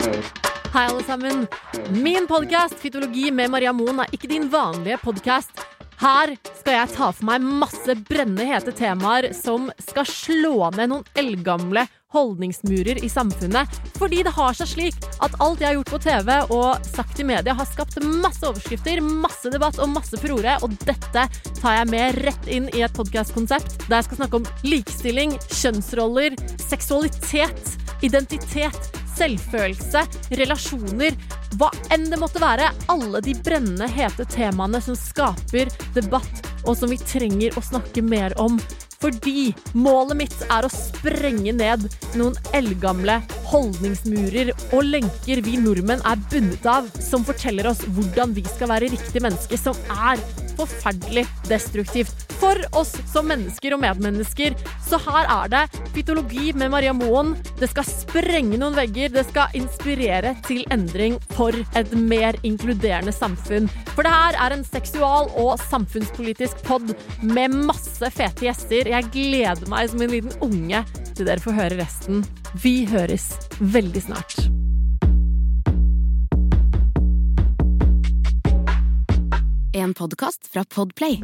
Hei, alle sammen. Min podkast Fytologi med Maria Moen er ikke din vanlige podkast. Her skal jeg ta for meg masse brennende hete temaer som skal slå ned noen eldgamle holdningsmurer i samfunnet. Fordi det har seg slik at alt jeg har gjort på TV og sagt i media, har skapt masse overskrifter, masse debatt og masse furore. Og dette tar jeg med rett inn i et podkastkonsept der jeg skal snakke om likestilling, kjønnsroller, seksualitet, identitet selvfølelse, relasjoner, hva enn det måtte være. Alle de brennende, hete temaene som skaper debatt, og som vi trenger å snakke mer om. Fordi målet mitt er å sprenge ned noen eldgamle holdningsmurer og lenker vi nordmenn er bundet av, som forteller oss hvordan vi skal være riktige mennesker, som er forferdelig destruktivt for oss som mennesker og medmennesker. Så her er det fytologi med Maria Moen. Det skal sprenge noen vegger. Det skal inspirere til endring for et mer inkluderende samfunn. For det her er en seksual- og samfunnspolitisk pod med masse fete gjester. Jeg gleder meg som en liten unge til dere får høre resten. Vi høres veldig snart. En podkast fra Podplay.